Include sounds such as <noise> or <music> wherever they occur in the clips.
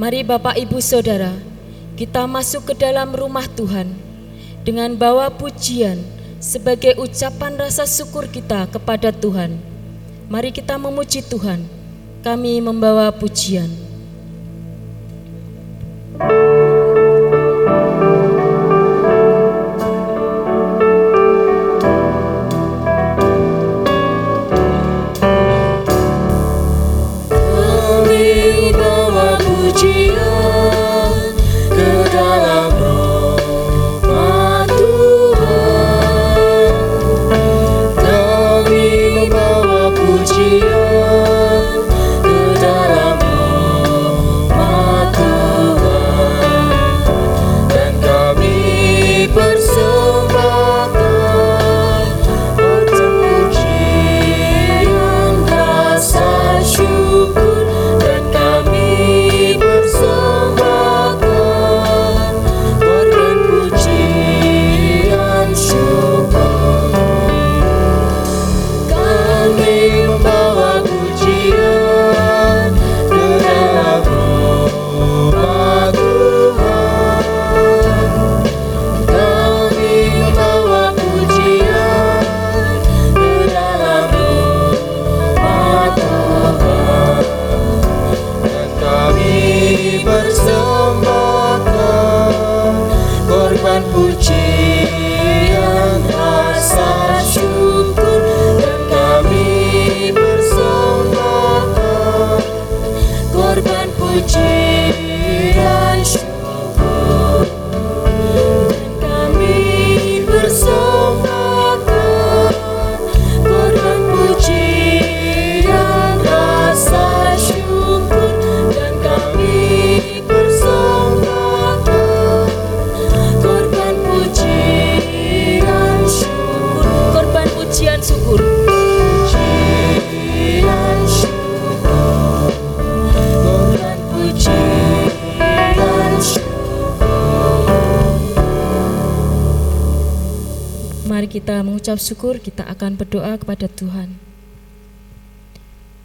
Mari Bapak Ibu Saudara, kita masuk ke dalam rumah Tuhan dengan bawa pujian sebagai ucapan rasa syukur kita kepada Tuhan. Mari kita memuji Tuhan. Kami membawa pujian. Mengucap syukur, kita akan berdoa kepada Tuhan.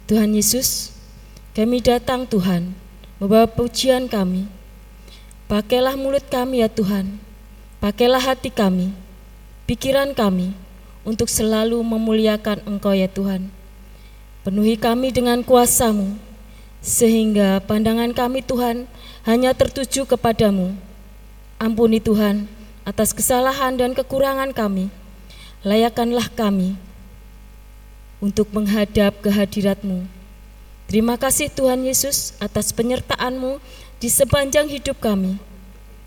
Tuhan Yesus, kami datang Tuhan, membawa pujian kami. Pakailah mulut kami ya Tuhan, pakailah hati kami, pikiran kami, untuk selalu memuliakan Engkau ya Tuhan. Penuhi kami dengan kuasamu, sehingga pandangan kami Tuhan hanya tertuju kepadamu. Ampuni Tuhan atas kesalahan dan kekurangan kami. Layakanlah kami untuk menghadap kehadiratmu. Terima kasih Tuhan Yesus atas penyertaan-Mu di sepanjang hidup kami.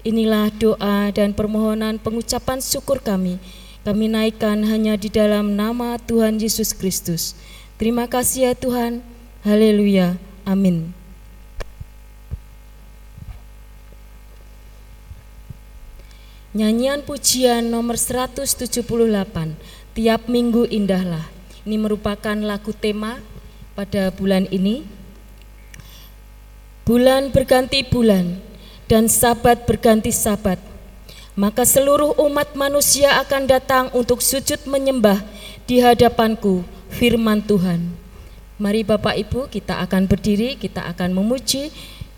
Inilah doa dan permohonan pengucapan syukur kami. Kami naikkan hanya di dalam nama Tuhan Yesus Kristus. Terima kasih ya Tuhan. Haleluya. Amin. Nyanyian pujian nomor 178 Tiap minggu indahlah. Ini merupakan lagu tema pada bulan ini. Bulan berganti bulan dan sabat berganti sabat. Maka seluruh umat manusia akan datang untuk sujud menyembah di hadapanku firman Tuhan. Mari Bapak Ibu kita akan berdiri, kita akan memuji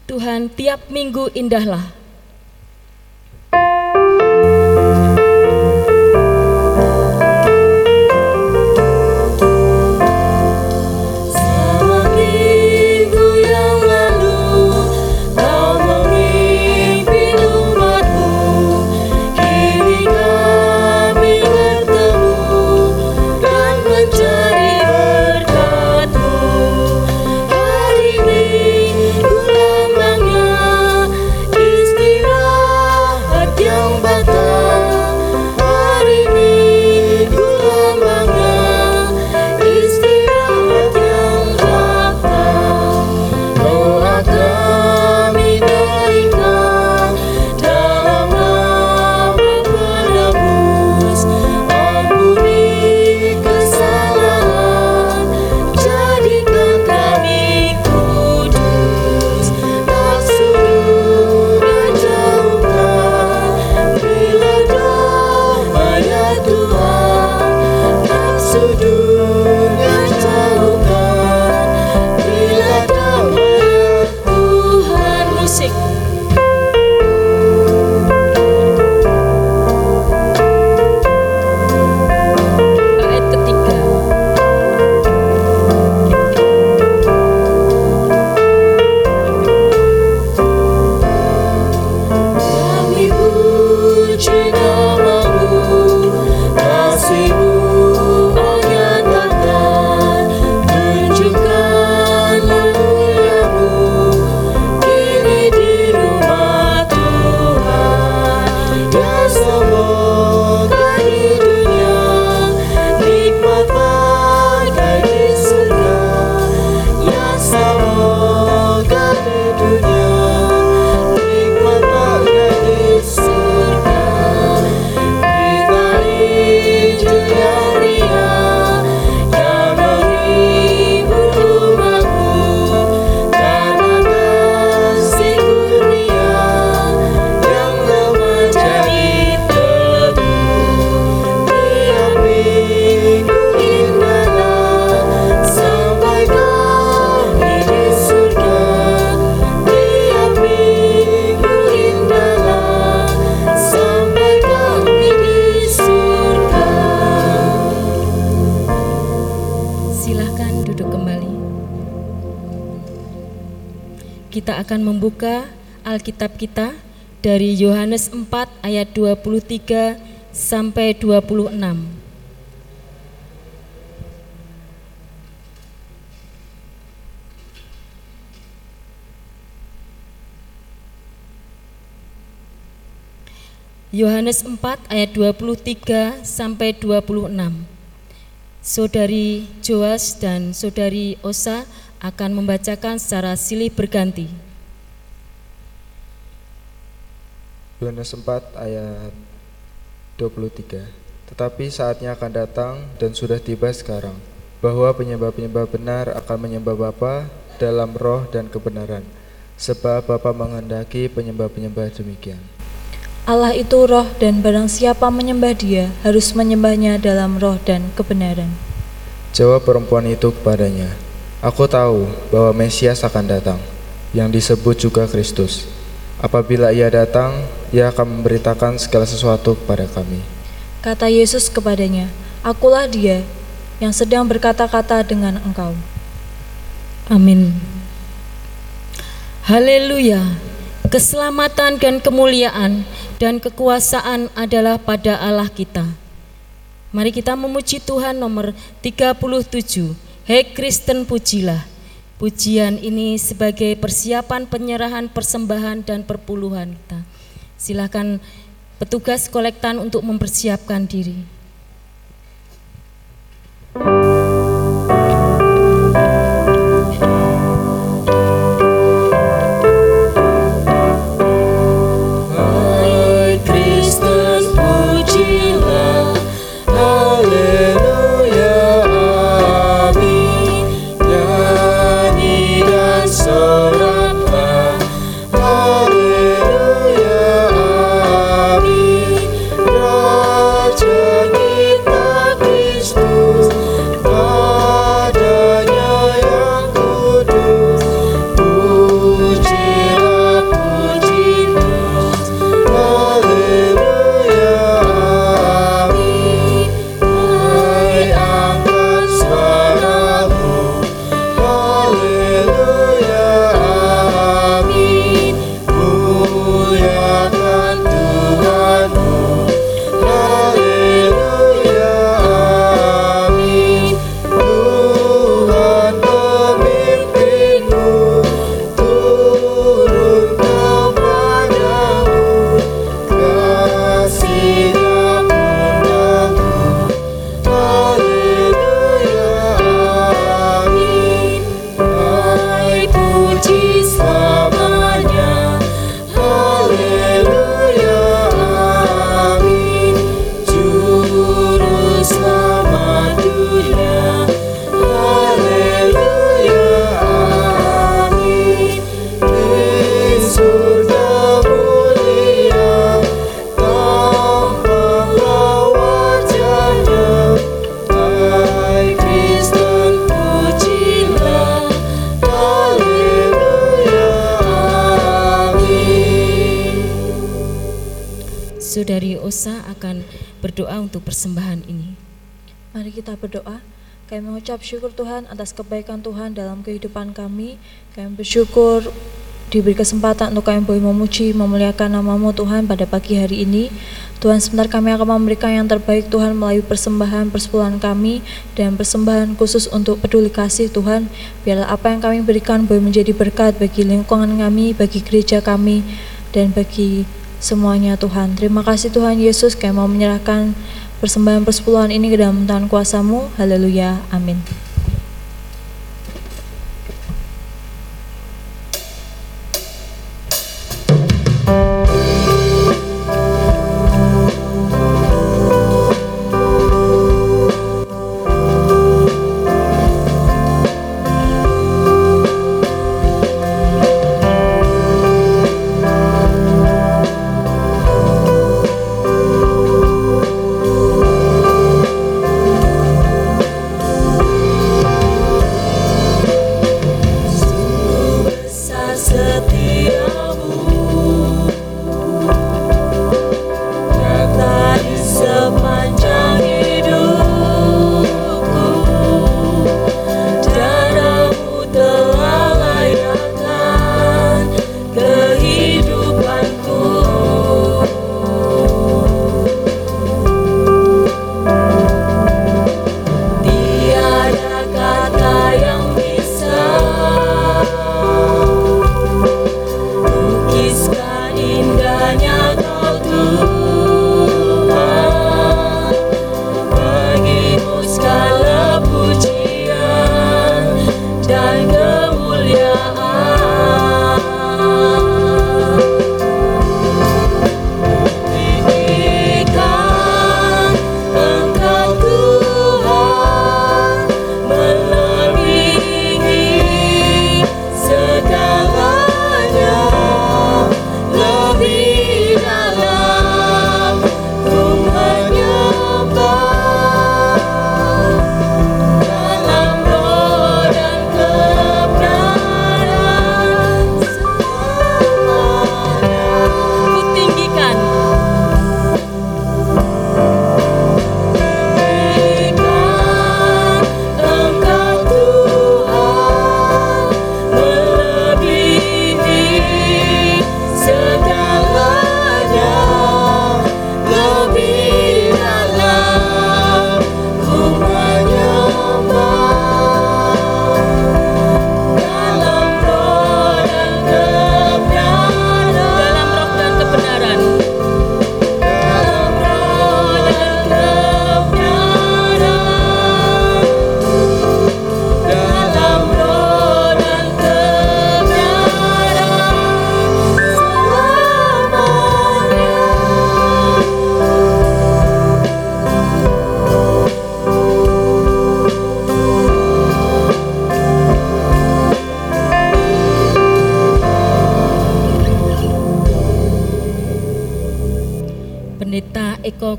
Tuhan. Tiap minggu indahlah kita dari Yohanes 4 ayat 23 sampai 26. Yohanes 4 ayat 23 sampai 26. Saudari Joas dan Saudari Osa akan membacakan secara silih berganti. Yohanes 4 ayat 23 Tetapi saatnya akan datang dan sudah tiba sekarang bahwa penyembah-penyembah benar akan menyembah Bapa dalam roh dan kebenaran sebab Bapa menghendaki penyembah-penyembah demikian. Allah itu roh dan barang siapa menyembah dia harus menyembahnya dalam roh dan kebenaran. Jawab perempuan itu kepadanya, Aku tahu bahwa Mesias akan datang, yang disebut juga Kristus. Apabila ia datang, ia akan memberitakan segala sesuatu kepada kami. Kata Yesus kepadanya, Akulah dia yang sedang berkata-kata dengan engkau. Amin. Haleluya. Keselamatan dan kemuliaan dan kekuasaan adalah pada Allah kita. Mari kita memuji Tuhan nomor 37. Hei Kristen pujilah. Pujian ini sebagai persiapan penyerahan persembahan dan perpuluhan kita. Silakan petugas kolektan untuk mempersiapkan diri. Mengucap syukur Tuhan atas kebaikan Tuhan dalam kehidupan kami. Kami bersyukur diberi kesempatan untuk kami boleh memuji, memuliakan namamu Tuhan pada pagi hari ini. Tuhan sebentar kami akan memberikan yang terbaik Tuhan melalui persembahan persepuluhan kami dan persembahan khusus untuk peduli kasih Tuhan. Biarlah apa yang kami berikan boleh menjadi berkat bagi lingkungan kami, bagi gereja kami, dan bagi semuanya Tuhan. Terima kasih Tuhan Yesus kami mau menyerahkan persembahan persepuluhan ini ke dalam tangan kuasamu. Haleluya. Amin.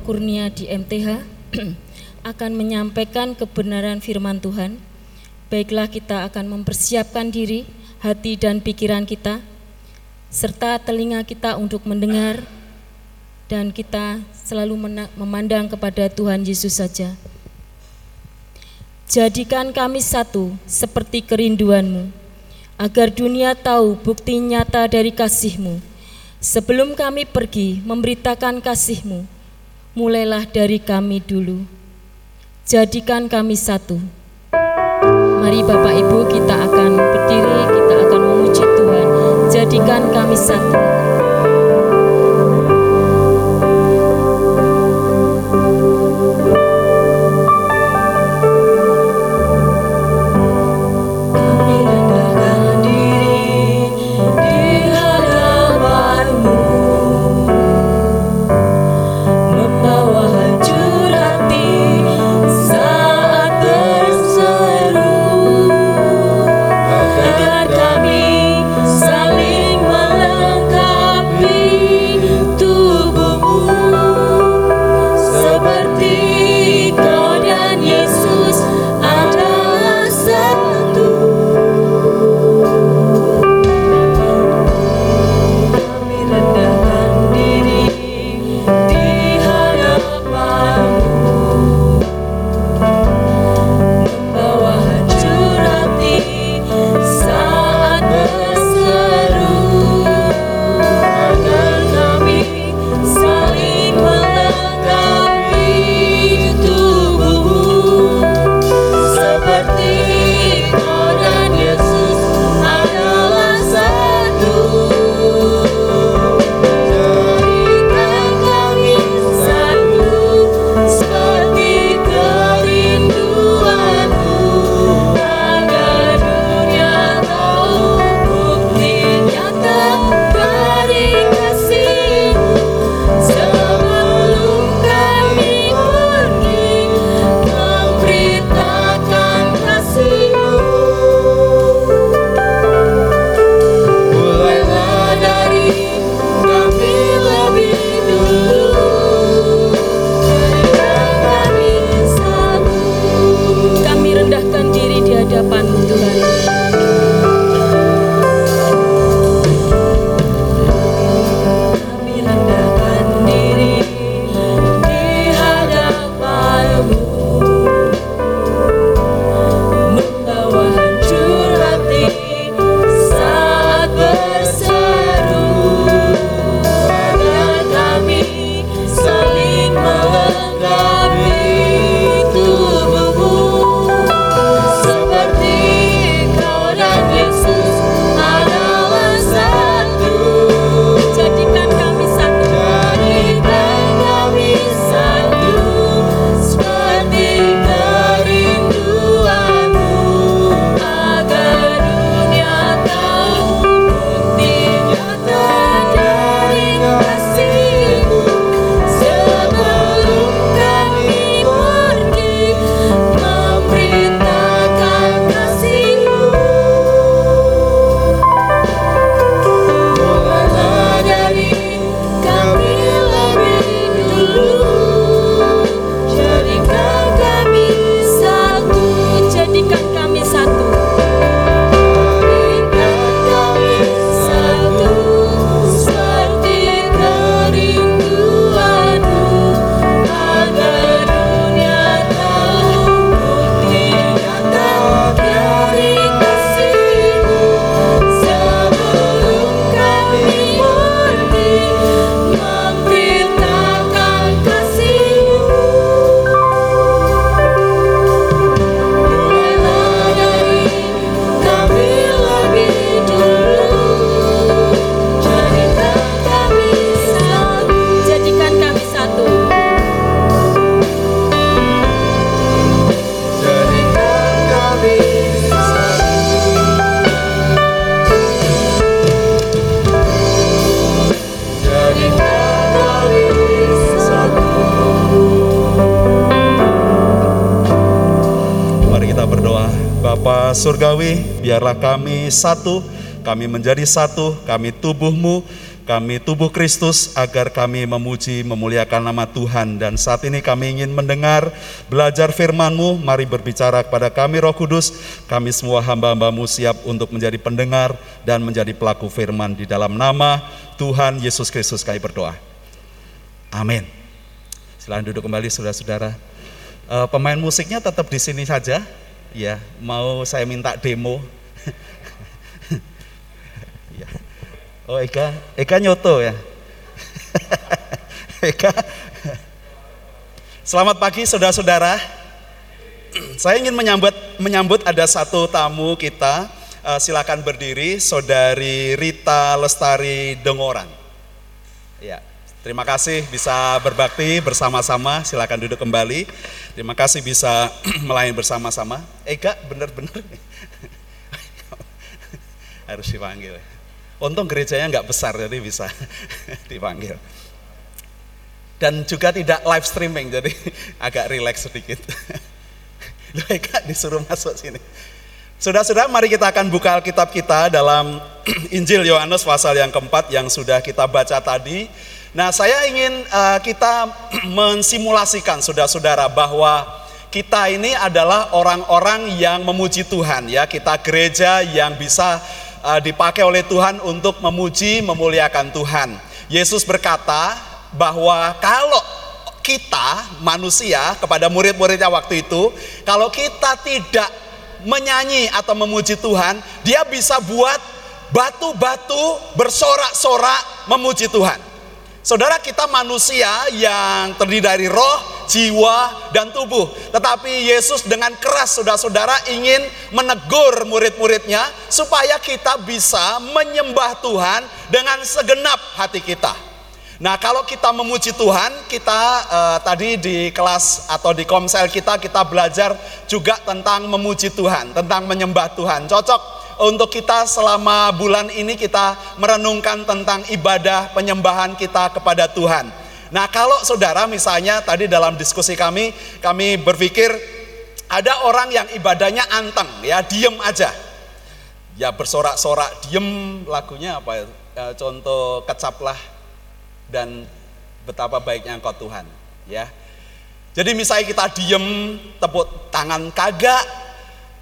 Kurnia di MTH <clears throat> akan menyampaikan kebenaran firman Tuhan. Baiklah kita akan mempersiapkan diri, hati dan pikiran kita, serta telinga kita untuk mendengar dan kita selalu memandang kepada Tuhan Yesus saja. Jadikan kami satu seperti kerinduanmu, agar dunia tahu bukti nyata dari kasihmu. Sebelum kami pergi memberitakan kasihmu, mulailah dari kami dulu. Jadikan kami satu. Mari Bapak Ibu kita akan berdiri, kita akan memuji Tuhan. Jadikan kami satu. Kami satu, kami menjadi satu, kami tubuhmu, kami tubuh Kristus agar kami memuji, memuliakan nama Tuhan. Dan saat ini kami ingin mendengar, belajar firman-Mu, mari berbicara kepada kami Roh Kudus, kami semua hamba-hambamu siap untuk menjadi pendengar dan menjadi pelaku firman di dalam nama Tuhan Yesus Kristus kami berdoa. Amin. Silahkan duduk kembali saudara-saudara. Eh, pemain musiknya tetap di sini saja. Ya, mau saya minta demo. Ya. Oh Eka, Eka nyoto ya. <laughs> Eka. Selamat pagi saudara-saudara. Saya ingin menyambut menyambut ada satu tamu kita. Eh, silakan berdiri, Saudari Rita Lestari Dengoran. Ya, terima kasih bisa berbakti bersama-sama. Silakan duduk kembali. Terima kasih bisa <clears throat> melayani bersama-sama. Eka, benar-benar <laughs> harus dipanggil. Untung gerejanya nggak besar jadi bisa <laughs> dipanggil. Dan juga tidak live streaming jadi <laughs> agak rileks sedikit. <laughs> Loh, Eka disuruh masuk sini. Saudara-saudara, mari kita akan buka Alkitab kita dalam <clears throat> Injil Yohanes pasal yang keempat yang sudah kita baca tadi. Nah, saya ingin uh, kita <clears throat> mensimulasikan saudara-saudara bahwa kita ini adalah orang-orang yang memuji Tuhan ya. Kita gereja yang bisa dipakai oleh Tuhan untuk memuji, memuliakan Tuhan. Yesus berkata bahwa kalau kita manusia kepada murid-muridnya waktu itu, kalau kita tidak menyanyi atau memuji Tuhan, dia bisa buat batu-batu bersorak-sorak memuji Tuhan. Saudara kita manusia yang terdiri dari roh, jiwa, dan tubuh. Tetapi Yesus dengan keras saudara-saudara ingin menegur murid-muridnya supaya kita bisa menyembah Tuhan dengan segenap hati kita. Nah, kalau kita memuji Tuhan, kita eh, tadi di kelas atau di komsel kita kita belajar juga tentang memuji Tuhan, tentang menyembah Tuhan. Cocok untuk kita selama bulan ini kita merenungkan tentang ibadah penyembahan kita kepada Tuhan. Nah, kalau saudara misalnya tadi dalam diskusi kami, kami berpikir ada orang yang ibadahnya anteng, ya diem aja. Ya bersorak-sorak, diem lagunya apa ya? Ya, contoh kecaplah dan betapa baiknya engkau Tuhan ya jadi misalnya kita diem tepuk tangan kagak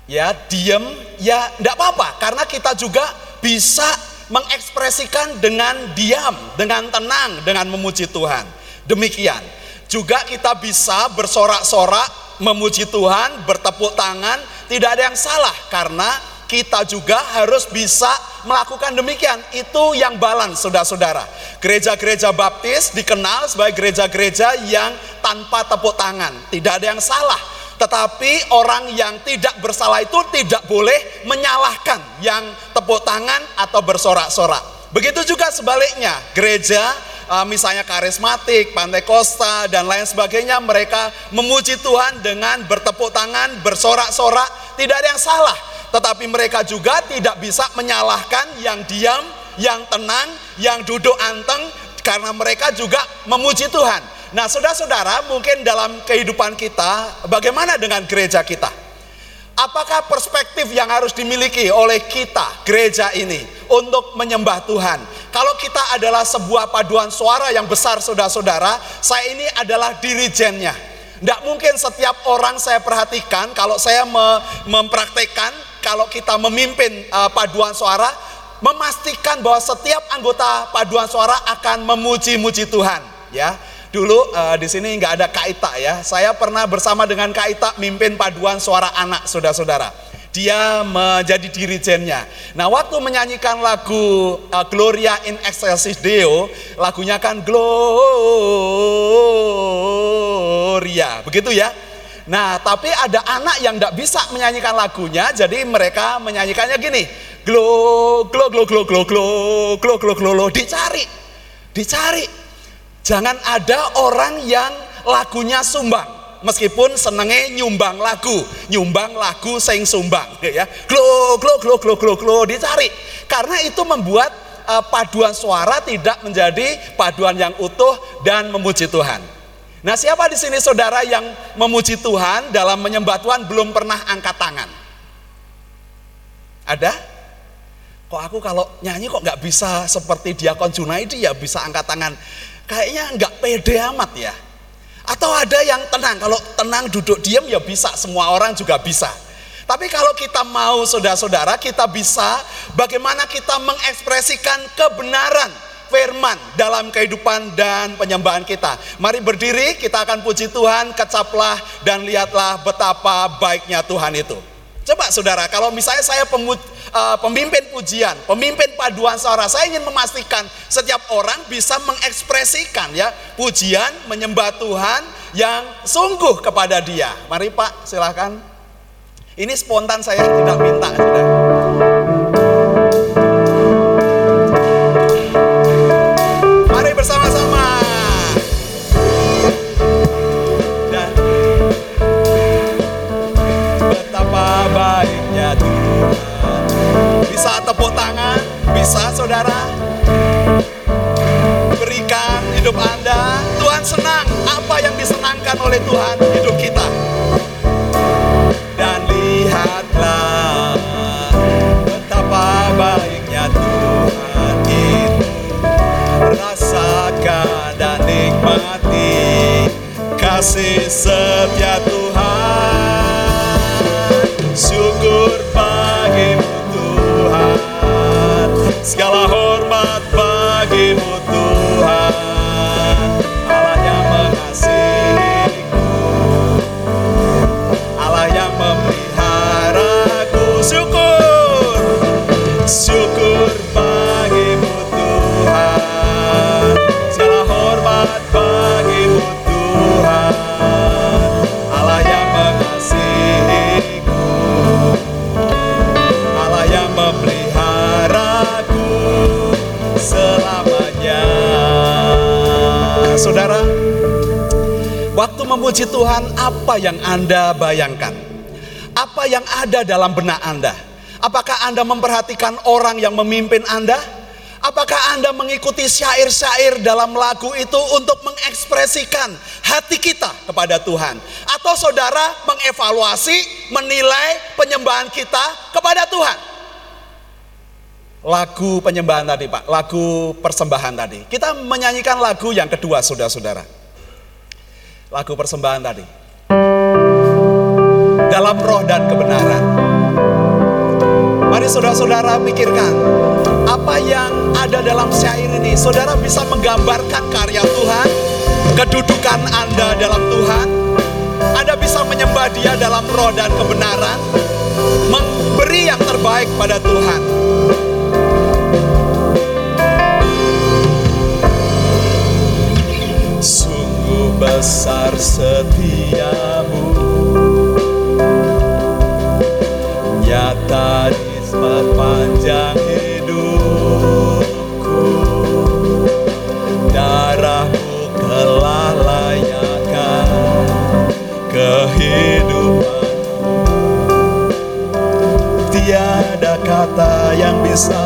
ya diem ya enggak apa-apa karena kita juga bisa mengekspresikan dengan diam dengan tenang dengan memuji Tuhan demikian juga kita bisa bersorak-sorak memuji Tuhan bertepuk tangan tidak ada yang salah karena kita juga harus bisa melakukan demikian. Itu yang balance, saudara-saudara. Gereja-gereja baptis dikenal sebagai gereja-gereja yang tanpa tepuk tangan. Tidak ada yang salah. Tetapi orang yang tidak bersalah itu tidak boleh menyalahkan yang tepuk tangan atau bersorak-sorak. Begitu juga sebaliknya, gereja uh, misalnya karismatik, pantai kosta dan lain sebagainya mereka memuji Tuhan dengan bertepuk tangan, bersorak-sorak, tidak ada yang salah tetapi mereka juga tidak bisa menyalahkan yang diam, yang tenang, yang duduk anteng karena mereka juga memuji Tuhan. Nah, saudara-saudara, mungkin dalam kehidupan kita, bagaimana dengan gereja kita? Apakah perspektif yang harus dimiliki oleh kita, gereja ini, untuk menyembah Tuhan? Kalau kita adalah sebuah paduan suara yang besar, saudara-saudara, saya ini adalah dirijennya. Tidak mungkin setiap orang saya perhatikan, kalau saya mempraktekkan, kalau kita memimpin uh, paduan suara, memastikan bahwa setiap anggota paduan suara akan memuji-muji Tuhan, ya. Dulu uh, di sini nggak ada Kaita ya. Saya pernah bersama dengan Kaita mimpin paduan suara anak, saudara-saudara. Dia menjadi dirijennya. Nah, waktu menyanyikan lagu uh, Gloria in Excelsis Deo, lagunya kan Gloria, begitu ya. Nah, tapi ada anak yang tidak bisa menyanyikan lagunya, jadi mereka menyanyikannya gini, glo, glo, glo, glo, glo, glo, glo, glo, glo, glo, dicari, dicari. Jangan ada orang yang lagunya sumbang, meskipun senengnya nyumbang lagu, nyumbang lagu sing sumbang, <laughs> ya, glo, glo, glo, glo, glo, glo, dicari. Karena itu membuat uh, paduan suara tidak menjadi paduan yang utuh dan memuji Tuhan. Nah, siapa di sini saudara yang memuji Tuhan dalam menyembah Tuhan belum pernah angkat tangan? Ada? Kok aku kalau nyanyi kok nggak bisa seperti Diakon Junaidi ya bisa angkat tangan. Kayaknya nggak pede amat ya. Atau ada yang tenang, kalau tenang duduk diam ya bisa, semua orang juga bisa. Tapi kalau kita mau saudara-saudara, kita bisa bagaimana kita mengekspresikan kebenaran firman dalam kehidupan dan penyembahan kita. Mari berdiri, kita akan puji Tuhan, kecaplah dan lihatlah betapa baiknya Tuhan itu. Coba saudara, kalau misalnya saya pemut, uh, pemimpin pujian, pemimpin paduan suara, saya ingin memastikan setiap orang bisa mengekspresikan ya pujian, menyembah Tuhan yang sungguh kepada Dia. Mari Pak, silahkan. Ini spontan saya tidak minta, sudah. Tepuk tangan, bisa saudara. Berikan hidup Anda. Tuhan senang apa yang disenangkan oleh Tuhan hidup kita. Dan lihatlah betapa baiknya Tuhan itu. Rasakan dan nikmati kasih setia Tuhan. Memuji Tuhan, apa yang Anda bayangkan? Apa yang ada dalam benak Anda? Apakah Anda memperhatikan orang yang memimpin Anda? Apakah Anda mengikuti syair-syair dalam lagu itu untuk mengekspresikan hati kita kepada Tuhan? Atau saudara mengevaluasi, menilai penyembahan kita kepada Tuhan? Lagu penyembahan tadi Pak, lagu persembahan tadi. Kita menyanyikan lagu yang kedua saudara-saudara. Lagu persembahan tadi. Dalam roh dan kebenaran. Mari saudara-saudara pikirkan apa yang ada dalam syair ini. Saudara bisa menggambarkan karya Tuhan, kedudukan Anda dalam Tuhan. Anda bisa menyembah Dia dalam roh dan kebenaran, memberi yang terbaik pada Tuhan. Besar setiamu. Nyata di sepanjang hidupku Darahmu telah layakkan kehidupanku. Tiada kata yang bisa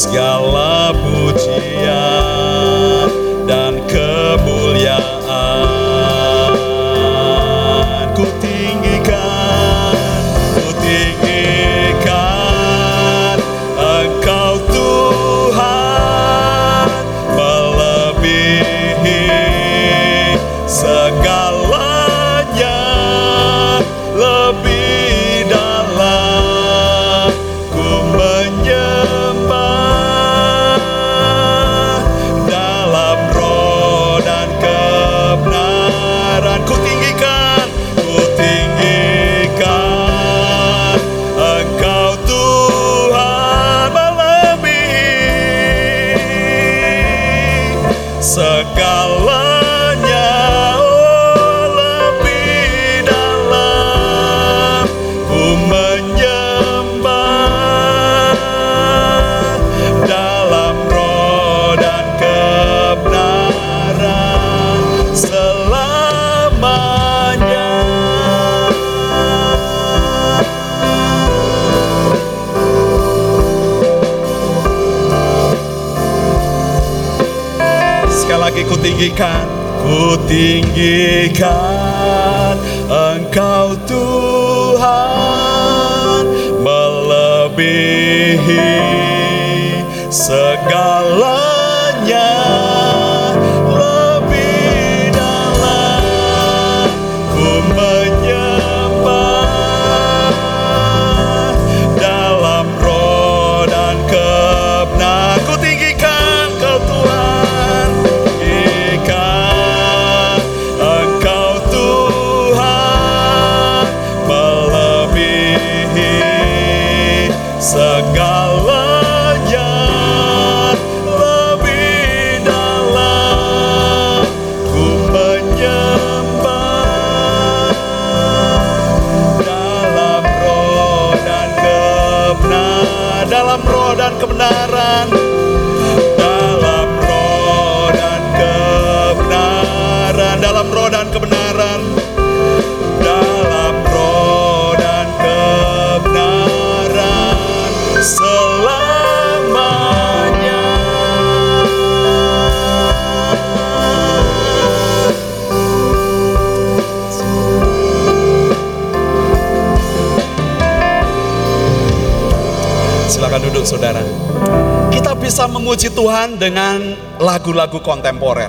segala melebihi lagi ku tinggikan, ku tinggikan Engkau Tuhan melebihi segalanya Silakan duduk saudara. Kita bisa memuji Tuhan dengan lagu-lagu kontemporer.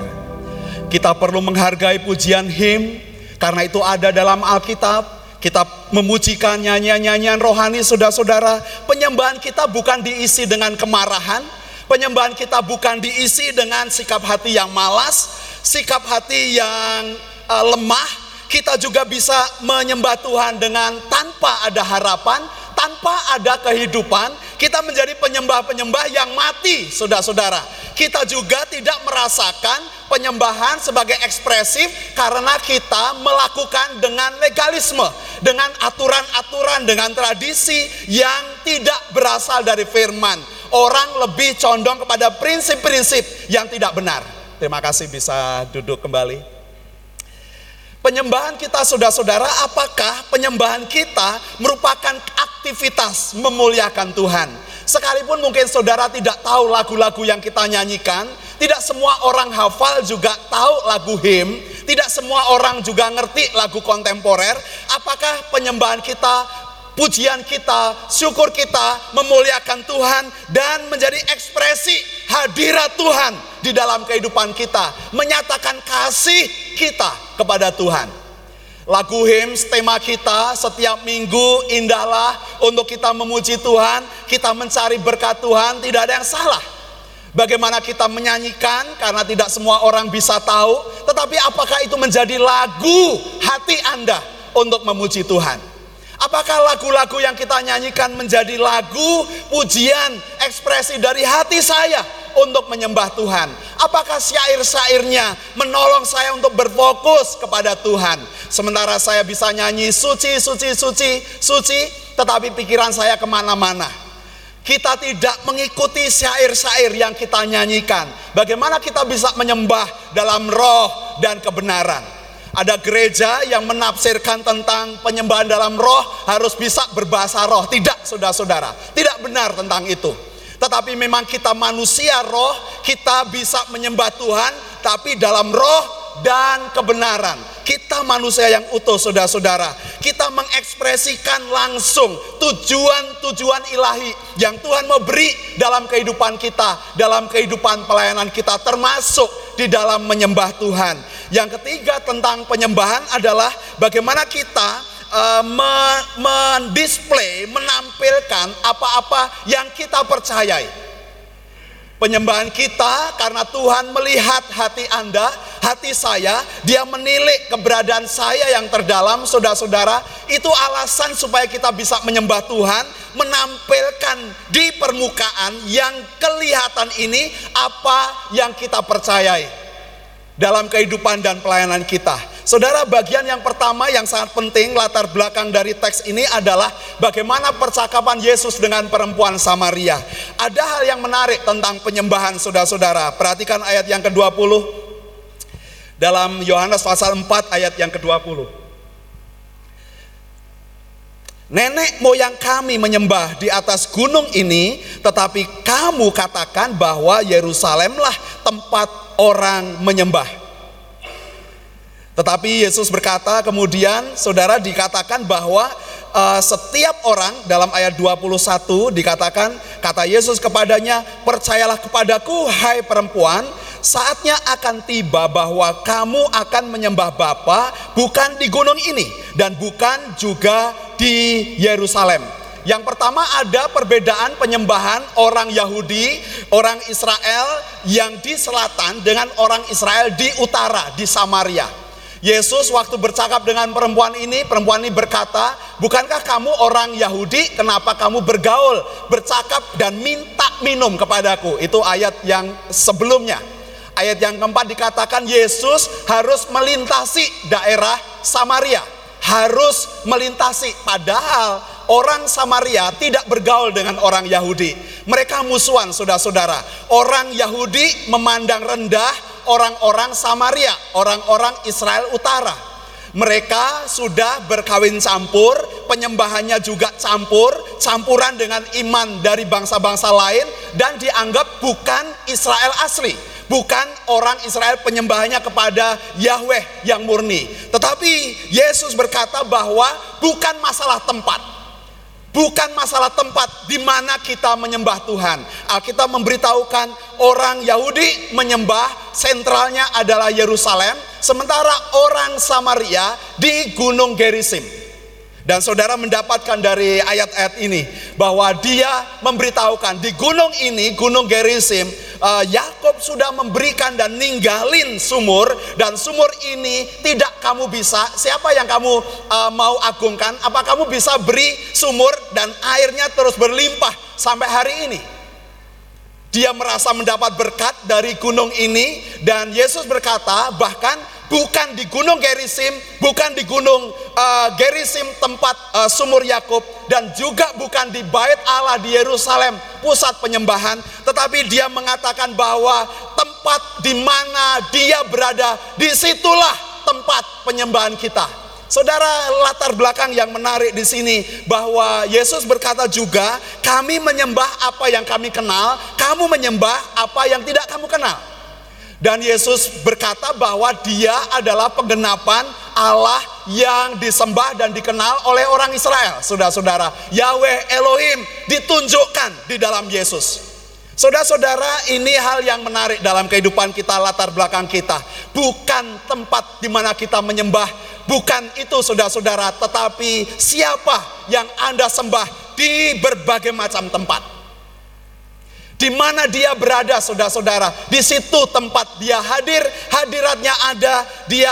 Kita perlu menghargai pujian him karena itu ada dalam Alkitab. Kita memujikan nyanyian-nyanyian rohani saudara-saudara. Penyembahan kita bukan diisi dengan kemarahan. Penyembahan kita bukan diisi dengan sikap hati yang malas, sikap hati yang eh, lemah. Kita juga bisa menyembah Tuhan dengan tanpa ada harapan, tanpa ada kehidupan, kita menjadi penyembah-penyembah yang mati, saudara-saudara. Kita juga tidak merasakan penyembahan sebagai ekspresif karena kita melakukan dengan legalisme, dengan aturan-aturan, dengan tradisi yang tidak berasal dari firman. Orang lebih condong kepada prinsip-prinsip yang tidak benar. Terima kasih bisa duduk kembali. Penyembahan kita saudara-saudara, apakah penyembahan kita merupakan aktivitas memuliakan Tuhan? Sekalipun mungkin saudara tidak tahu lagu-lagu yang kita nyanyikan, tidak semua orang hafal juga tahu lagu him, tidak semua orang juga ngerti lagu kontemporer. Apakah penyembahan kita pujian kita, syukur kita memuliakan Tuhan dan menjadi ekspresi hadirat Tuhan di dalam kehidupan kita, menyatakan kasih kita kepada Tuhan. Lagu hymns tema kita setiap minggu indahlah untuk kita memuji Tuhan, kita mencari berkat Tuhan, tidak ada yang salah. Bagaimana kita menyanyikan karena tidak semua orang bisa tahu, tetapi apakah itu menjadi lagu hati Anda untuk memuji Tuhan? Apakah lagu-lagu yang kita nyanyikan menjadi lagu pujian ekspresi dari hati saya untuk menyembah Tuhan? Apakah syair-syairnya menolong saya untuk berfokus kepada Tuhan? Sementara saya bisa nyanyi suci, suci, suci, suci, tetapi pikiran saya ke mana-mana. Kita tidak mengikuti syair-syair yang kita nyanyikan. Bagaimana kita bisa menyembah dalam roh dan kebenaran? Ada gereja yang menafsirkan tentang penyembahan dalam roh harus bisa berbahasa roh. Tidak, saudara-saudara. Tidak benar tentang itu. Tetapi memang kita manusia roh, kita bisa menyembah Tuhan, tapi dalam roh dan kebenaran. Kita manusia yang utuh, saudara-saudara. Kita mengekspresikan langsung tujuan-tujuan ilahi yang Tuhan mau beri dalam kehidupan kita, dalam kehidupan pelayanan kita, termasuk di dalam menyembah Tuhan. Yang ketiga tentang penyembahan adalah bagaimana kita uh, me- mendisplay, menampilkan apa-apa yang kita percayai. Penyembahan kita karena Tuhan melihat hati Anda, hati saya, Dia menilik keberadaan saya yang terdalam, saudara-saudara. Itu alasan supaya kita bisa menyembah Tuhan, menampilkan di permukaan yang kelihatan ini apa yang kita percayai dalam kehidupan dan pelayanan kita. Saudara, bagian yang pertama yang sangat penting latar belakang dari teks ini adalah bagaimana percakapan Yesus dengan perempuan Samaria. Ada hal yang menarik tentang penyembahan saudara-saudara. Perhatikan ayat yang ke-20 dalam Yohanes pasal 4 ayat yang ke-20. Nenek moyang kami menyembah di atas gunung ini, tetapi kamu katakan bahwa Yerusalemlah tempat orang menyembah. Tetapi Yesus berkata kemudian saudara dikatakan bahwa uh, setiap orang dalam ayat 21 dikatakan kata Yesus kepadanya percayalah kepadaku hai perempuan saatnya akan tiba bahwa kamu akan menyembah Bapa bukan di gunung ini dan bukan juga di Yerusalem. Yang pertama ada perbedaan penyembahan orang Yahudi, orang Israel yang di selatan dengan orang Israel di utara, di Samaria. Yesus waktu bercakap dengan perempuan ini, perempuan ini berkata, "Bukankah kamu orang Yahudi? Kenapa kamu bergaul, bercakap dan minta minum kepadaku?" Itu ayat yang sebelumnya. Ayat yang keempat dikatakan Yesus harus melintasi daerah Samaria, harus melintasi padahal orang Samaria tidak bergaul dengan orang Yahudi. Mereka musuhan saudara-saudara. Orang Yahudi memandang rendah orang-orang Samaria, orang-orang Israel Utara. Mereka sudah berkawin campur, penyembahannya juga campur, campuran dengan iman dari bangsa-bangsa lain dan dianggap bukan Israel asli, bukan orang Israel penyembahannya kepada Yahweh yang murni. Tetapi Yesus berkata bahwa bukan masalah tempat, Bukan masalah tempat di mana kita menyembah Tuhan. Alkitab memberitahukan orang Yahudi menyembah sentralnya adalah Yerusalem, sementara orang Samaria di Gunung Gerisim. Dan saudara mendapatkan dari ayat-ayat ini bahwa dia memberitahukan di gunung ini, Gunung Gerisim, uh, Yakob sudah memberikan dan ninggalin sumur dan sumur ini tidak kamu bisa. Siapa yang kamu uh, mau agungkan? Apa kamu bisa beri sumur dan airnya terus berlimpah sampai hari ini? Dia merasa mendapat berkat dari gunung ini dan Yesus berkata bahkan bukan di gunung Gerisim, bukan di gunung uh, Gerisim tempat uh, sumur Yakub dan juga bukan di bait Allah di Yerusalem pusat penyembahan, tetapi dia mengatakan bahwa tempat di mana dia berada di situlah tempat penyembahan kita. Saudara, latar belakang yang menarik di sini bahwa Yesus berkata juga, kami menyembah apa yang kami kenal, kamu menyembah apa yang tidak kamu kenal. Dan Yesus berkata bahwa dia adalah penggenapan Allah yang disembah dan dikenal oleh orang Israel. Saudara-saudara, Yahweh Elohim ditunjukkan di dalam Yesus. Saudara-saudara, ini hal yang menarik dalam kehidupan kita, latar belakang kita. Bukan tempat di mana kita menyembah, bukan itu saudara-saudara, tetapi siapa yang Anda sembah di berbagai macam tempat. Di mana dia berada saudara-saudara, di situ tempat dia hadir, hadiratnya ada, dia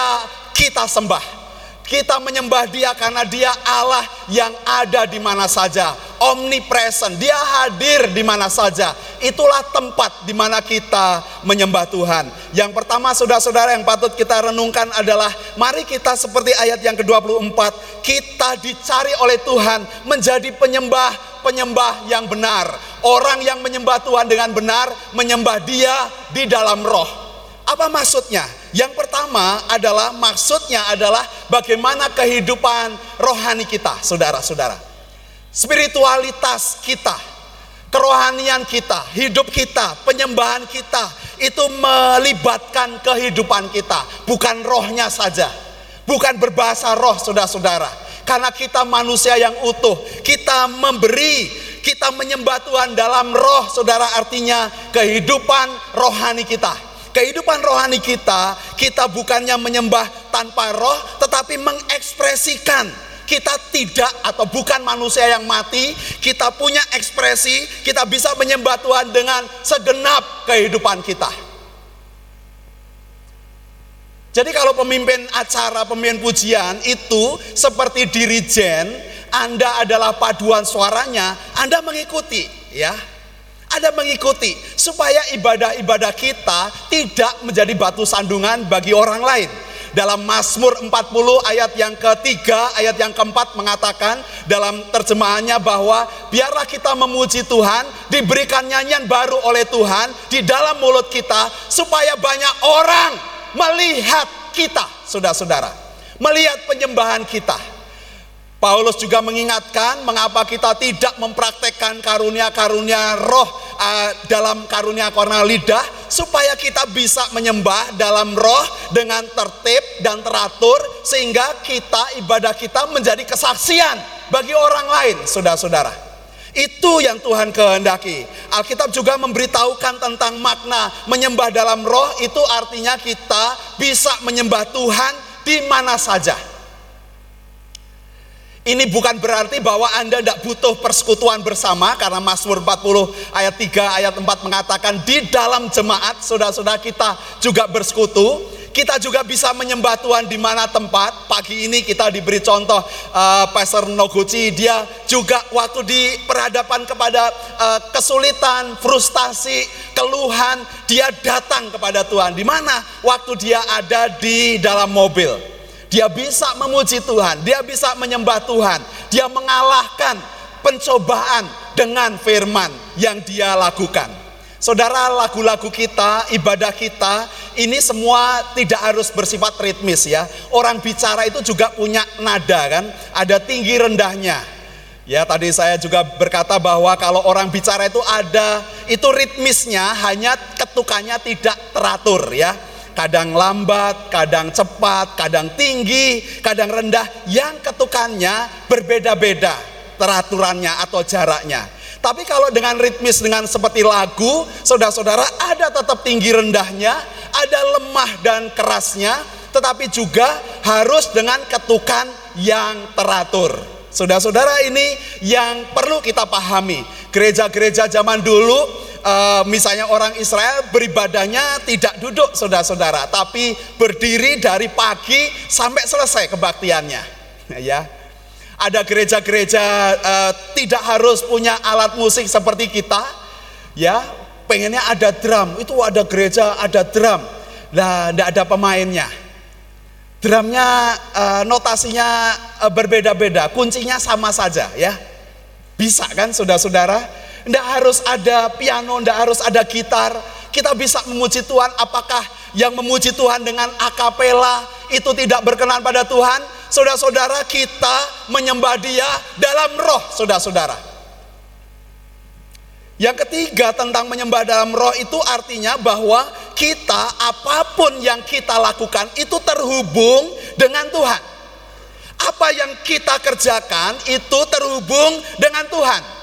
kita sembah. Kita menyembah dia karena dia Allah yang ada di mana saja. Omnipresent, dia hadir di mana saja. Itulah tempat di mana kita menyembah Tuhan. Yang pertama saudara-saudara yang patut kita renungkan adalah mari kita seperti ayat yang ke-24, kita dicari oleh Tuhan menjadi penyembah-penyembah yang benar. Orang yang menyembah Tuhan dengan benar, menyembah dia di dalam roh. Apa maksudnya? Yang pertama adalah maksudnya adalah bagaimana kehidupan rohani kita, saudara-saudara. Spiritualitas kita, kerohanian kita, hidup kita, penyembahan kita itu melibatkan kehidupan kita, bukan rohnya saja. Bukan berbahasa roh, saudara-saudara. Karena kita manusia yang utuh, kita memberi, kita menyembah Tuhan dalam roh, saudara artinya kehidupan rohani kita kehidupan rohani kita, kita bukannya menyembah tanpa roh, tetapi mengekspresikan kita tidak atau bukan manusia yang mati, kita punya ekspresi, kita bisa menyembah Tuhan dengan segenap kehidupan kita. Jadi kalau pemimpin acara, pemimpin pujian itu seperti dirijen, Anda adalah paduan suaranya, Anda mengikuti, ya. Anda mengikuti supaya ibadah-ibadah kita tidak menjadi batu sandungan bagi orang lain. Dalam Mazmur 40 ayat yang ketiga, ayat yang keempat mengatakan dalam terjemahannya bahwa biarlah kita memuji Tuhan, diberikan nyanyian baru oleh Tuhan di dalam mulut kita supaya banyak orang melihat kita, saudara-saudara. Melihat penyembahan kita Paulus juga mengingatkan mengapa kita tidak mempraktekkan karunia-karunia roh uh, dalam karunia karena lidah supaya kita bisa menyembah dalam roh dengan tertib dan teratur sehingga kita ibadah kita menjadi kesaksian bagi orang lain, saudara-saudara. Itu yang Tuhan kehendaki. Alkitab juga memberitahukan tentang makna menyembah dalam roh itu artinya kita bisa menyembah Tuhan di mana saja ini bukan berarti bahwa Anda tidak butuh persekutuan bersama karena Mazmur 40 ayat 3 ayat 4 mengatakan di dalam jemaat saudara-saudara kita juga bersekutu. Kita juga bisa menyembah Tuhan di mana tempat. Pagi ini kita diberi contoh uh, Pastor Noguchi dia juga waktu di perhadapan kepada uh, kesulitan, frustasi, keluhan, dia datang kepada Tuhan. Di mana? Waktu dia ada di dalam mobil dia bisa memuji Tuhan, dia bisa menyembah Tuhan, dia mengalahkan pencobaan dengan firman yang dia lakukan. Saudara, lagu-lagu kita, ibadah kita, ini semua tidak harus bersifat ritmis ya. Orang bicara itu juga punya nada kan, ada tinggi rendahnya. Ya, tadi saya juga berkata bahwa kalau orang bicara itu ada, itu ritmisnya hanya ketukannya tidak teratur ya kadang lambat, kadang cepat, kadang tinggi, kadang rendah, yang ketukannya berbeda-beda teraturannya atau jaraknya. Tapi kalau dengan ritmis dengan seperti lagu, saudara-saudara ada tetap tinggi rendahnya, ada lemah dan kerasnya, tetapi juga harus dengan ketukan yang teratur. Saudara-saudara ini yang perlu kita pahami. Gereja-gereja zaman dulu uh, misalnya orang Israel beribadahnya tidak duduk saudara-saudara, tapi berdiri dari pagi sampai selesai kebaktiannya. <laughs> ya, ada gereja-gereja uh, tidak harus punya alat musik seperti kita, ya, pengennya ada drum, itu ada gereja ada drum, lah tidak ada pemainnya. Drumnya uh, notasinya uh, berbeda-beda, kuncinya sama saja ya. Bisa kan saudara-saudara? Tidak harus ada piano, tidak harus ada gitar. Kita bisa memuji Tuhan. Apakah yang memuji Tuhan dengan akapela itu tidak berkenan pada Tuhan? Saudara-saudara kita menyembah dia dalam roh saudara-saudara. Yang ketiga tentang menyembah dalam roh itu artinya bahwa kita apa pun yang kita lakukan itu terhubung dengan Tuhan. Apa yang kita kerjakan itu terhubung dengan Tuhan.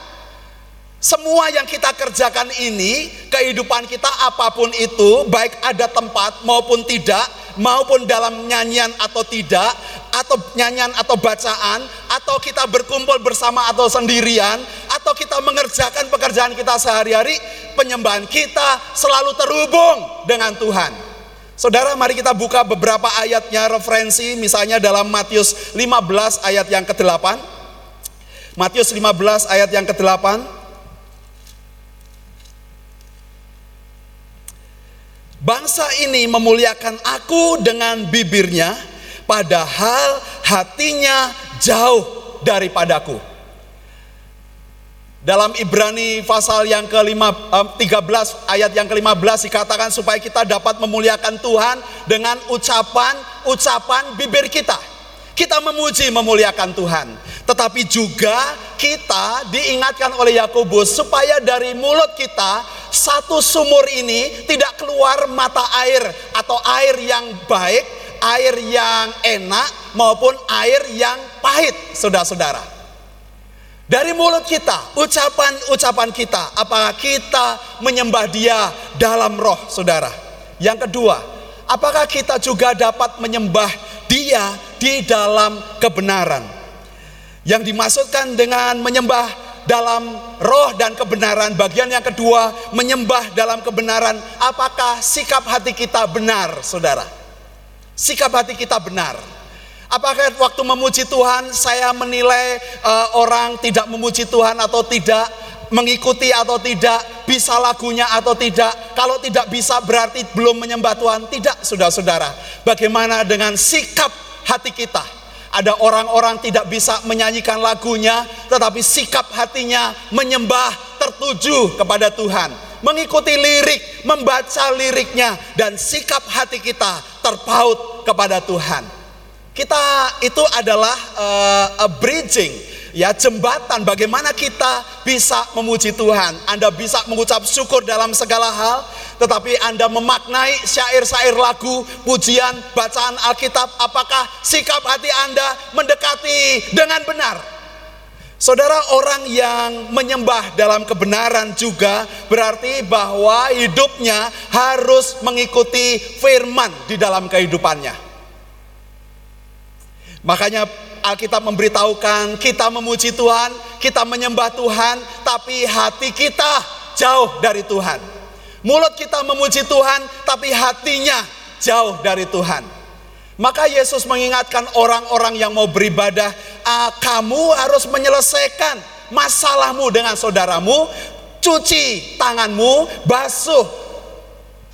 Semua yang kita kerjakan ini, kehidupan kita apa pun itu, baik ada tempat maupun tidak, maupun dalam nyanyian atau tidak, atau nyanyian atau bacaan, atau kita berkumpul bersama atau sendirian, atau kita mengerjakan pekerjaan kita sehari-hari, penyembahan kita selalu terhubung dengan Tuhan. Saudara, mari kita buka beberapa ayatnya referensi, misalnya dalam Matius 15 ayat yang ke-8. Matius 15 ayat yang ke-8. Bangsa ini memuliakan aku dengan bibirnya, padahal hatinya jauh daripadaku. Dalam Ibrani pasal yang ke-13 ayat yang ke-15 dikatakan supaya kita dapat memuliakan Tuhan dengan ucapan-ucapan bibir kita. Kita memuji memuliakan Tuhan, tetapi juga kita diingatkan oleh Yakobus supaya dari mulut kita satu sumur ini tidak keluar mata air atau air yang baik, air yang enak maupun air yang pahit, saudara-saudara. Dari mulut kita, ucapan-ucapan kita, apakah kita menyembah Dia dalam roh, saudara? Yang kedua, apakah kita juga dapat menyembah dia di dalam kebenaran. Yang dimaksudkan dengan menyembah dalam roh dan kebenaran, bagian yang kedua, menyembah dalam kebenaran. Apakah sikap hati kita benar, saudara? Sikap hati kita benar. Apakah waktu memuji Tuhan saya menilai uh, orang tidak memuji Tuhan atau tidak? mengikuti atau tidak, bisa lagunya atau tidak. Kalau tidak bisa berarti belum menyembah Tuhan. Tidak, saudara-saudara. Bagaimana dengan sikap hati kita? Ada orang-orang tidak bisa menyanyikan lagunya, tetapi sikap hatinya menyembah tertuju kepada Tuhan. Mengikuti lirik, membaca liriknya, dan sikap hati kita terpaut kepada Tuhan. Kita itu adalah uh, a bridging, ya jembatan bagaimana kita bisa memuji Tuhan. Anda bisa mengucap syukur dalam segala hal, tetapi Anda memaknai syair-syair lagu, pujian, bacaan Alkitab, apakah sikap hati Anda mendekati dengan benar? Saudara, orang yang menyembah dalam kebenaran juga berarti bahwa hidupnya harus mengikuti firman di dalam kehidupannya. Makanya Alkitab memberitahukan kita memuji Tuhan, kita menyembah Tuhan, tapi hati kita jauh dari Tuhan. Mulut kita memuji Tuhan, tapi hatinya jauh dari Tuhan. Maka Yesus mengingatkan orang-orang yang mau beribadah, ah, kamu harus menyelesaikan masalahmu dengan saudaramu, cuci tanganmu, basuh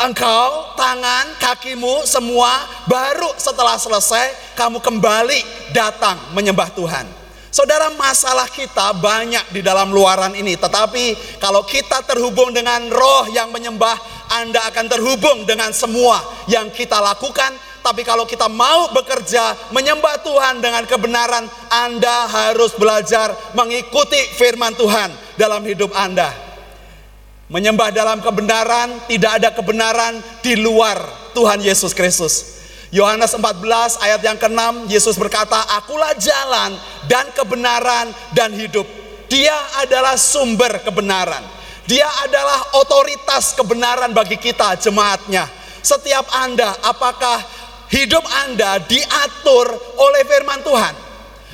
engkau, tangan, kakimu, semua, baru setelah selesai kamu kembali datang menyembah Tuhan. Saudara, masalah kita banyak di dalam luaran ini, tetapi kalau kita terhubung dengan roh yang menyembah, Anda akan terhubung dengan semua yang kita lakukan tapi kalau kita mau bekerja menyembah Tuhan dengan kebenaran, Anda harus belajar mengikuti firman Tuhan dalam hidup Anda. Menyembah dalam kebenaran, tidak ada kebenaran di luar Tuhan Yesus Kristus. Yohanes 14 ayat yang ke-6 Yesus berkata, "Akulah jalan dan kebenaran dan hidup." Dia adalah sumber kebenaran. Dia adalah otoritas kebenaran bagi kita jemaatnya. Setiap Anda apakah hidup Anda diatur oleh firman Tuhan?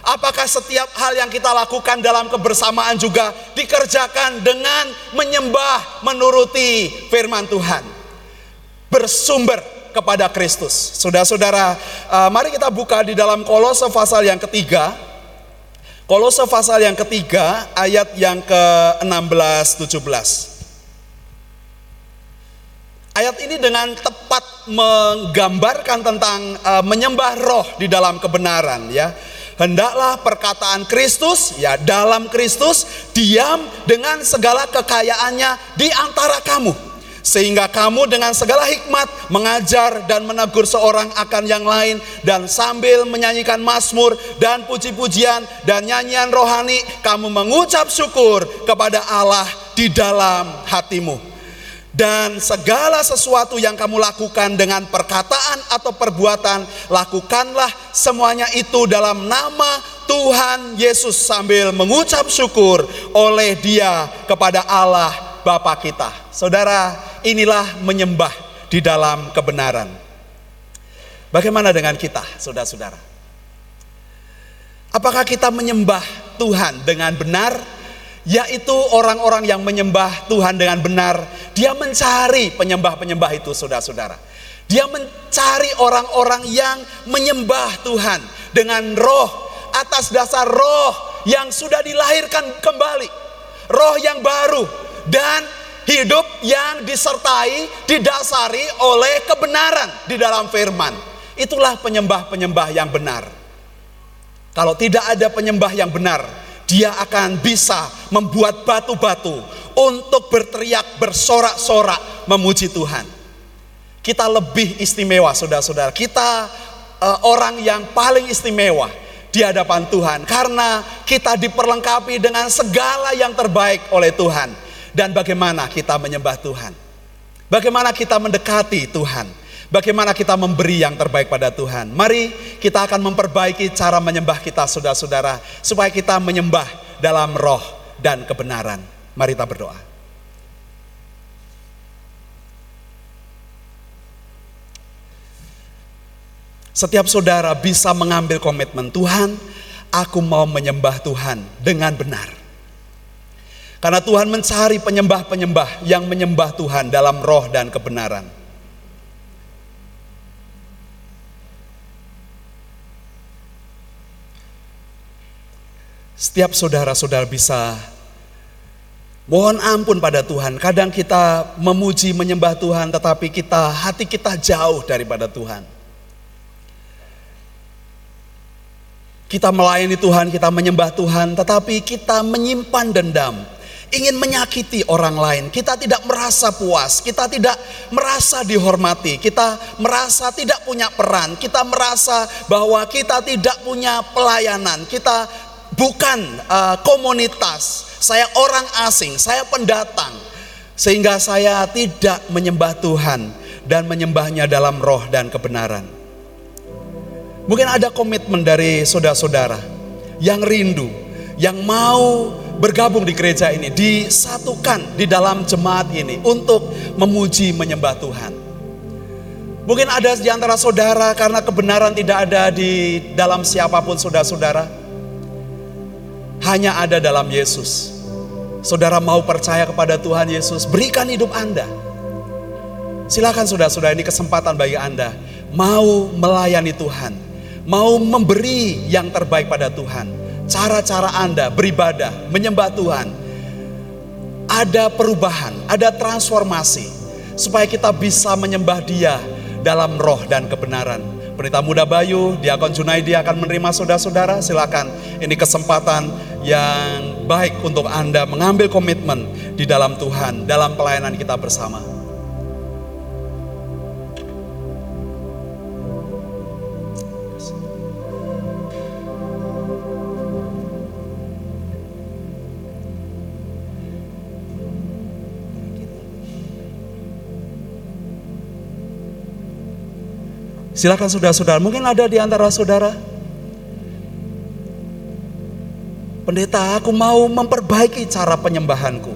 Apakah setiap hal yang kita lakukan dalam kebersamaan juga dikerjakan dengan menyembah menuruti firman Tuhan? Bersumber kepada Kristus. Saudara-saudara, uh, mari kita buka di dalam Kolose pasal yang ketiga. Kolose pasal yang ketiga ayat yang ke-16 17. Ayat ini dengan tepat menggambarkan tentang uh, menyembah roh di dalam kebenaran ya. Hendaklah perkataan Kristus ya dalam Kristus diam dengan segala kekayaannya di antara kamu. Sehingga kamu dengan segala hikmat mengajar dan menegur seorang akan yang lain dan sambil menyanyikan mazmur dan puji-pujian dan nyanyian rohani kamu mengucap syukur kepada Allah di dalam hatimu dan segala sesuatu yang kamu lakukan dengan perkataan atau perbuatan, lakukanlah semuanya itu dalam nama Tuhan Yesus sambil mengucap syukur oleh Dia kepada Allah Bapa kita. Saudara, inilah menyembah di dalam kebenaran. Bagaimana dengan kita, saudara-saudara? Apakah kita menyembah Tuhan dengan benar? Yaitu orang-orang yang menyembah Tuhan dengan benar. Dia mencari penyembah-penyembah itu, saudara-saudara. Dia mencari orang-orang yang menyembah Tuhan dengan roh atas dasar roh yang sudah dilahirkan kembali, roh yang baru dan hidup yang disertai, didasari oleh kebenaran di dalam firman. Itulah penyembah-penyembah yang benar. Kalau tidak ada penyembah yang benar, dia akan bisa membuat batu-batu untuk berteriak bersorak-sorak memuji Tuhan. Kita lebih istimewa saudara-saudara. Kita uh, orang yang paling istimewa di hadapan Tuhan karena kita diperlengkapi dengan segala yang terbaik oleh Tuhan. Dan bagaimana kita menyembah Tuhan? Bagaimana kita mendekati Tuhan? Bagaimana kita memberi yang terbaik pada Tuhan? Mari kita akan memperbaiki cara menyembah kita, saudara-saudara, supaya kita menyembah dalam roh dan kebenaran. Mari kita berdoa. Setiap saudara bisa mengambil komitmen Tuhan, aku mau menyembah Tuhan dengan benar. Karena Tuhan mencari penyembah-penyembah yang menyembah Tuhan dalam roh dan kebenaran. Setiap saudara-saudara bisa mohon ampun pada Tuhan. Kadang kita memuji menyembah Tuhan tetapi kita hati kita jauh daripada Tuhan. Kita melayani Tuhan, kita menyembah Tuhan, tetapi kita menyimpan dendam. ingin menyakiti orang lain. Kita tidak merasa puas, kita tidak merasa dihormati, kita merasa tidak punya peran, kita merasa bahwa kita tidak punya pelayanan, kita bukan uh, komunitas, saya orang asing, saya pendatang, sehingga saya tidak menyembah Tuhan dan menyembahnya dalam roh dan kebenaran. Mungkin ada komitmen dari saudara-saudara yang rindu, yang mau bergabung di gereja ini, disatukan di dalam jemaat ini untuk memuji menyembah Tuhan. Mungkin ada di antara saudara karena kebenaran tidak ada di dalam siapa pun saudara-saudara. Hanya ada dalam Yesus. Saudara mau percaya kepada Tuhan Yesus, berikan hidup Anda. Silakan saudara-saudara ini kesempatan bagi Anda mau melayani Tuhan, mau memberi yang terbaik pada Tuhan cara-cara Anda beribadah, menyembah Tuhan, ada perubahan, ada transformasi, supaya kita bisa menyembah Dia dalam roh dan kebenaran. Pendeta Muda Bayu, Diakon Junaidi akan menerima saudara-saudara. Silakan, ini kesempatan yang baik untuk Anda mengambil komitmen di dalam Tuhan, dalam pelayanan kita bersama. Silakan saudara-saudara, mungkin ada di antara saudara. Pendeta, aku mau memperbaiki cara penyembahanku.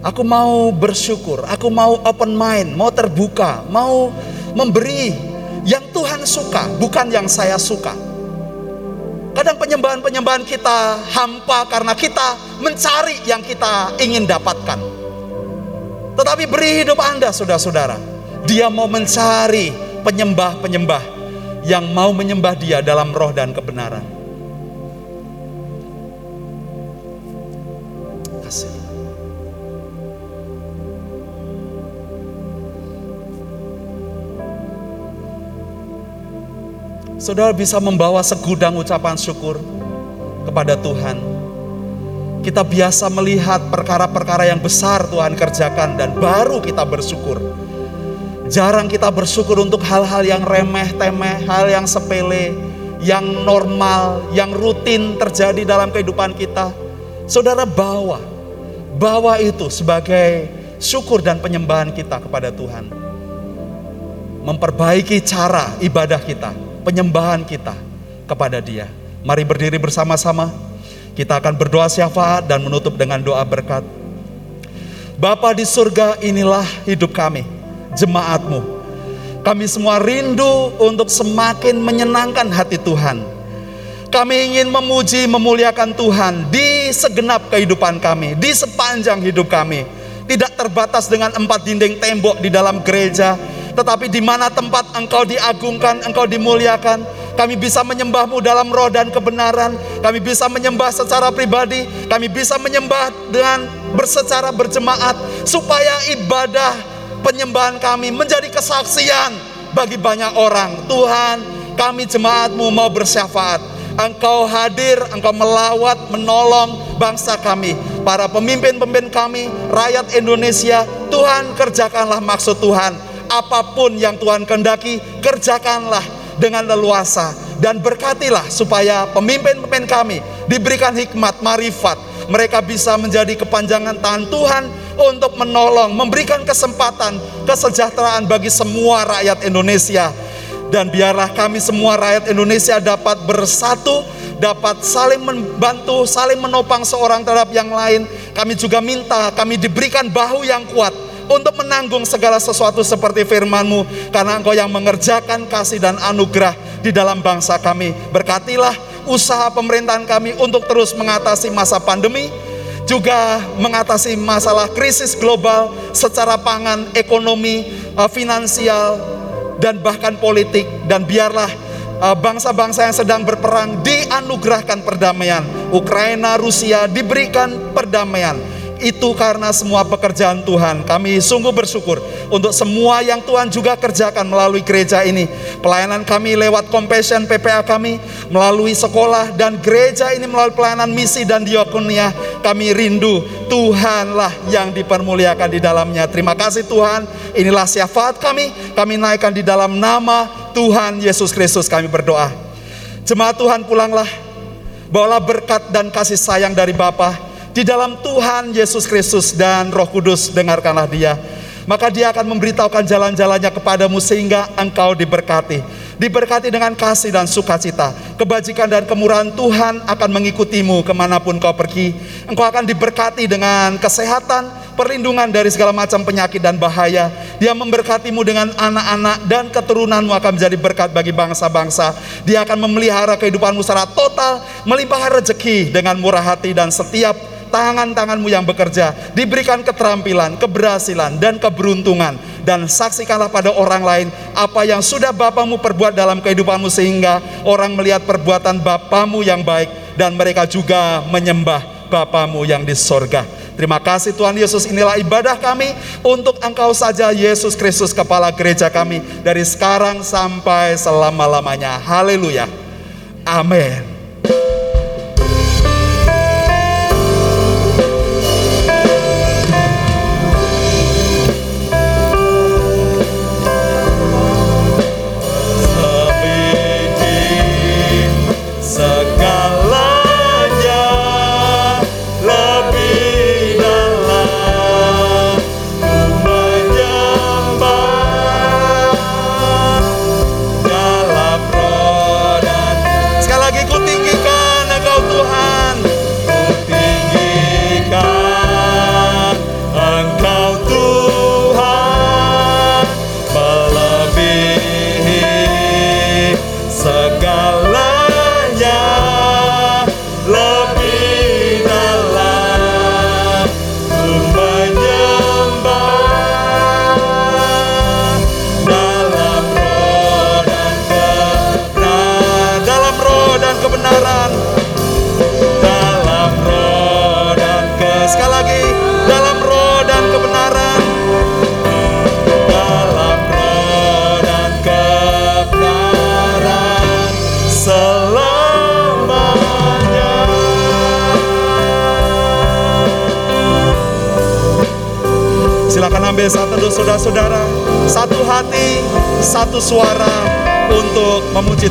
Aku mau bersyukur, aku mau open mind, mau terbuka, mau memberi yang Tuhan suka, bukan yang saya suka. Kadang penyembahan-penyembahan kita hampa karena kita mencari yang kita ingin dapatkan. Tetapi beri hidup Anda, saudara-saudara. Dia mau mencari penyembah-penyembah yang mau menyembah Dia dalam roh dan kebenaran. Kasih. Saudara bisa membawa segudang ucapan syukur kepada Tuhan. Kita biasa melihat perkara-perkara yang besar Tuhan kerjakan dan baru kita bersyukur Jarang kita bersyukur untuk hal-hal yang remeh, temeh, hal yang sepele, yang normal, yang rutin terjadi dalam kehidupan kita. Saudara bawa, bawa itu sebagai syukur dan penyembahan kita kepada Tuhan. Memperbaiki cara ibadah kita, penyembahan kita kepada Dia. Mari berdiri bersama-sama. Kita akan berdoa syafaat dan menutup dengan doa berkat. Bapa di surga, inilah hidup kami jemaatmu. Kami semua rindu untuk semakin menyenangkan hati Tuhan. Kami ingin memuji, memuliakan Tuhan di segenap kehidupan kami, di sepanjang hidup kami. Tidak terbatas dengan empat dinding tembok di dalam gereja, tetapi di mana tempat engkau diagungkan, engkau dimuliakan, kami bisa menyembahmu dalam roh dan kebenaran, kami bisa menyembah secara pribadi, kami bisa menyembah dengan bersecara berjemaat, supaya ibadah penyembahan kami menjadi kesaksian bagi banyak orang. Tuhan, kami jemaatmu mau bersyafaat. Engkau hadir, engkau melawat, menolong bangsa kami. Para pemimpin-pemimpin kami, rakyat Indonesia. Tuhan kerjakanlah maksud Tuhan. Apa pun yang Tuhan kendaki, kerjakanlah dengan leluasa. Dan berkatilah supaya pemimpin-pemimpin kami diberikan hikmat, marifat. Mereka bisa menjadi kepanjangan tangan Tuhan untuk menolong, memberikan kesempatan kesejahteraan bagi semua rakyat Indonesia. Dan biarlah kami semua rakyat Indonesia dapat bersatu, dapat saling membantu, saling menopang seorang terhadap yang lain. Kami juga minta kami diberikan bahu yang kuat untuk menanggung segala sesuatu seperti firman-Mu karena Engkau yang mengerjakan kasih dan anugerah di dalam bangsa kami. Berkatilah usaha pemerintahan kami untuk terus mengatasi masa pandemi, juga mengatasi masalah krisis global secara pangan, ekonomi, eh, finansial, dan bahkan politik. Dan biarlah eh, bangsa-bangsa yang sedang berperang dianugerahkan perdamaian. Ukraina, Rusia diberikan perdamaian. Itu karena semua pekerjaan Tuhan. Kami sungguh bersyukur untuk semua yang Tuhan juga kerjakan melalui gereja ini. Pelayanan kami lewat Compassion PPA kami, melalui sekolah dan gereja ini melalui pelayanan misi dan diakonia. Kami rindu Tuhanlah yang dipermuliakan di dalamnya. Terima kasih Tuhan. Inilah syafaat kami. Kami naikkan di dalam nama Tuhan Yesus Kristus kami berdoa. Jemaat Tuhan pulanglah. Bawalah berkat dan kasih sayang dari Bapa di dalam Tuhan Yesus Kristus dan Roh Kudus dengarkanlah dia. Maka dia akan memberitahukan jalan-jalannya kepadamu sehingga engkau diberkati. Diberkati dengan kasih dan sukacita. Kebajikan dan kemurahan Tuhan akan mengikutimu ke mana pun kau pergi. Engkau akan diberkati dengan kesehatan, perlindungan dari segala macam penyakit dan bahaya. Dia memberkatimu dengan anak-anak dan keturunanmu akan menjadi berkat bagi bangsa-bangsa. Dia akan memelihara kehidupanmu secara total, melimpahkan rezeki dengan murah hati dan setiap tangan-tanganmu yang bekerja, diberikan keterampilan, keberhasilan, dan keberuntungan. Dan saksikanlah pada orang lain apa yang sudah Bapamu perbuat dalam kehidupanmu sehingga orang melihat perbuatan Bapamu yang baik dan mereka juga menyembah Bapamu yang di sorga. Terima kasih Tuhan Yesus inilah ibadah kami untuk Engkau saja Yesus Kristus kepala gereja kami dari sekarang sampai selama-lamanya. Haleluya. Amin.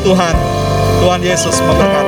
Tuhan. Tuhan Yesus memberkati.